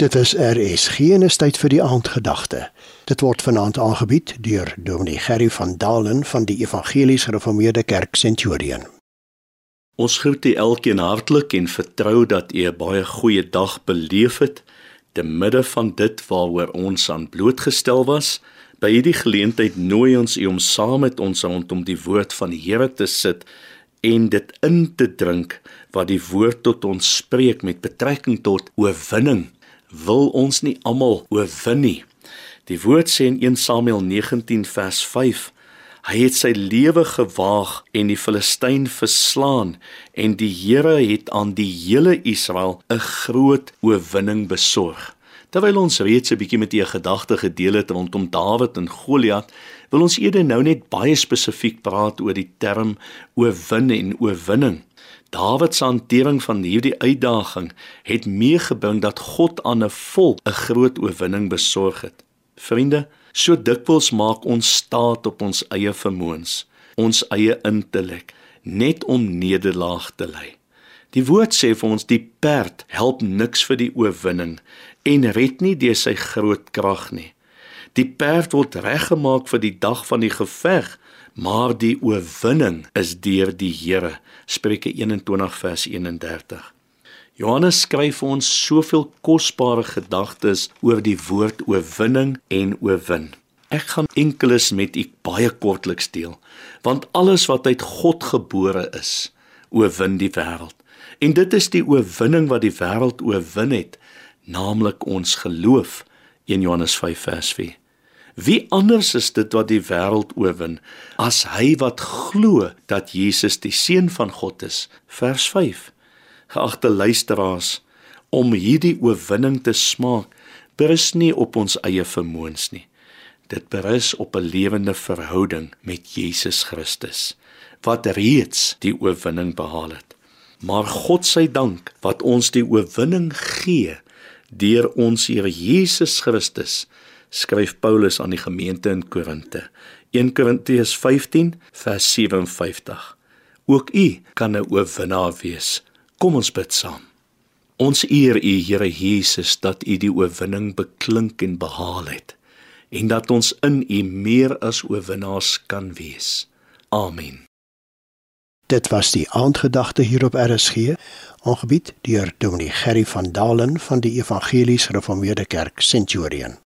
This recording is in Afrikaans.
Dit is RSG en is tyd vir die aandgedagte. Dit word vanaand aangebied deur Dominee Gerry van Dalen van die Evangelies Gereformeerde Kerk Centurion. Ons groet u elkeen hartlik en vertrou dat u 'n baie goeie dag beleef het te midde van dit waaroor ons aan blootgestel was. By hierdie geleentheid nooi ons u om saam met ons rondom die woord van die Here te sit en dit in te drink wat die woord tot ons spreek met betrekking tot oorwinning wil ons nie almal oorwin nie. Die woord sê in 1 Samuel 19 vers 5: Hy het sy lewe gewaag en die Filistyn verslaan en die Here het aan die hele Israel 'n groot oorwinning besorg. Terwyl ons reeds 'n bietjie met u gedagte gedeel het rondom Dawid en Goliat, wil ons eerder nou net baie spesifiek praat oor die term oorwin en oorwinning. Dawid se hantering van hierdie uitdaging het meegebring dat God aan 'n volk 'n groot oorwinning besorg het. Vriende, so dikwels maak ons staat op ons eie vermoëns, ons eie intellek, net om nederlaag te ly. Die woord sê vir ons die perd help niks vir die oorwinning en red nie deur sy groot krag nie. Die perd word reggemaak vir die dag van die geveg, maar die oorwinning is deur die Here. Spreuke 21 vers 31. Johannes skryf vir ons soveel kosbare gedagtes oor die woord oorwinning en oorwin. Ek gaan enkeles met u baie kortliks deel, want alles wat uit God gebore is, oorwin die wêreld. En dit is die oorwinning wat die wêreld oorwin het, naamlik ons geloof. 1 Johannes 5 vers 4. Wie anders is dit wat die wêreld oorwin as hy wat glo dat Jesus die seun van God is? Vers 5. Geagte luisteraars, om hierdie oorwinning te smaak, berus nie op ons eie vermoëns nie. Dit berus op 'n lewende verhouding met Jesus Christus wat reeds die oorwinning behaal het. Maar God se dank wat ons die oorwinning gee deur ons Here Jesus Christus skryf Paulus aan die gemeente in Korinte. 1 Korintiërs 15 vers 57. Ook u kan 'n oorwinnaar wees. Kom ons bid saam. Ons eer u Here Jesus dat u die oorwinning beklink en behaal het en dat ons in u meer as oorwinnaars kan wees. Amen. Dit was die aandgedagte hier op RSG, aangebied deur Dominee Gerry van Dalen van die Evangelies Gereformeerde Kerk Centurion.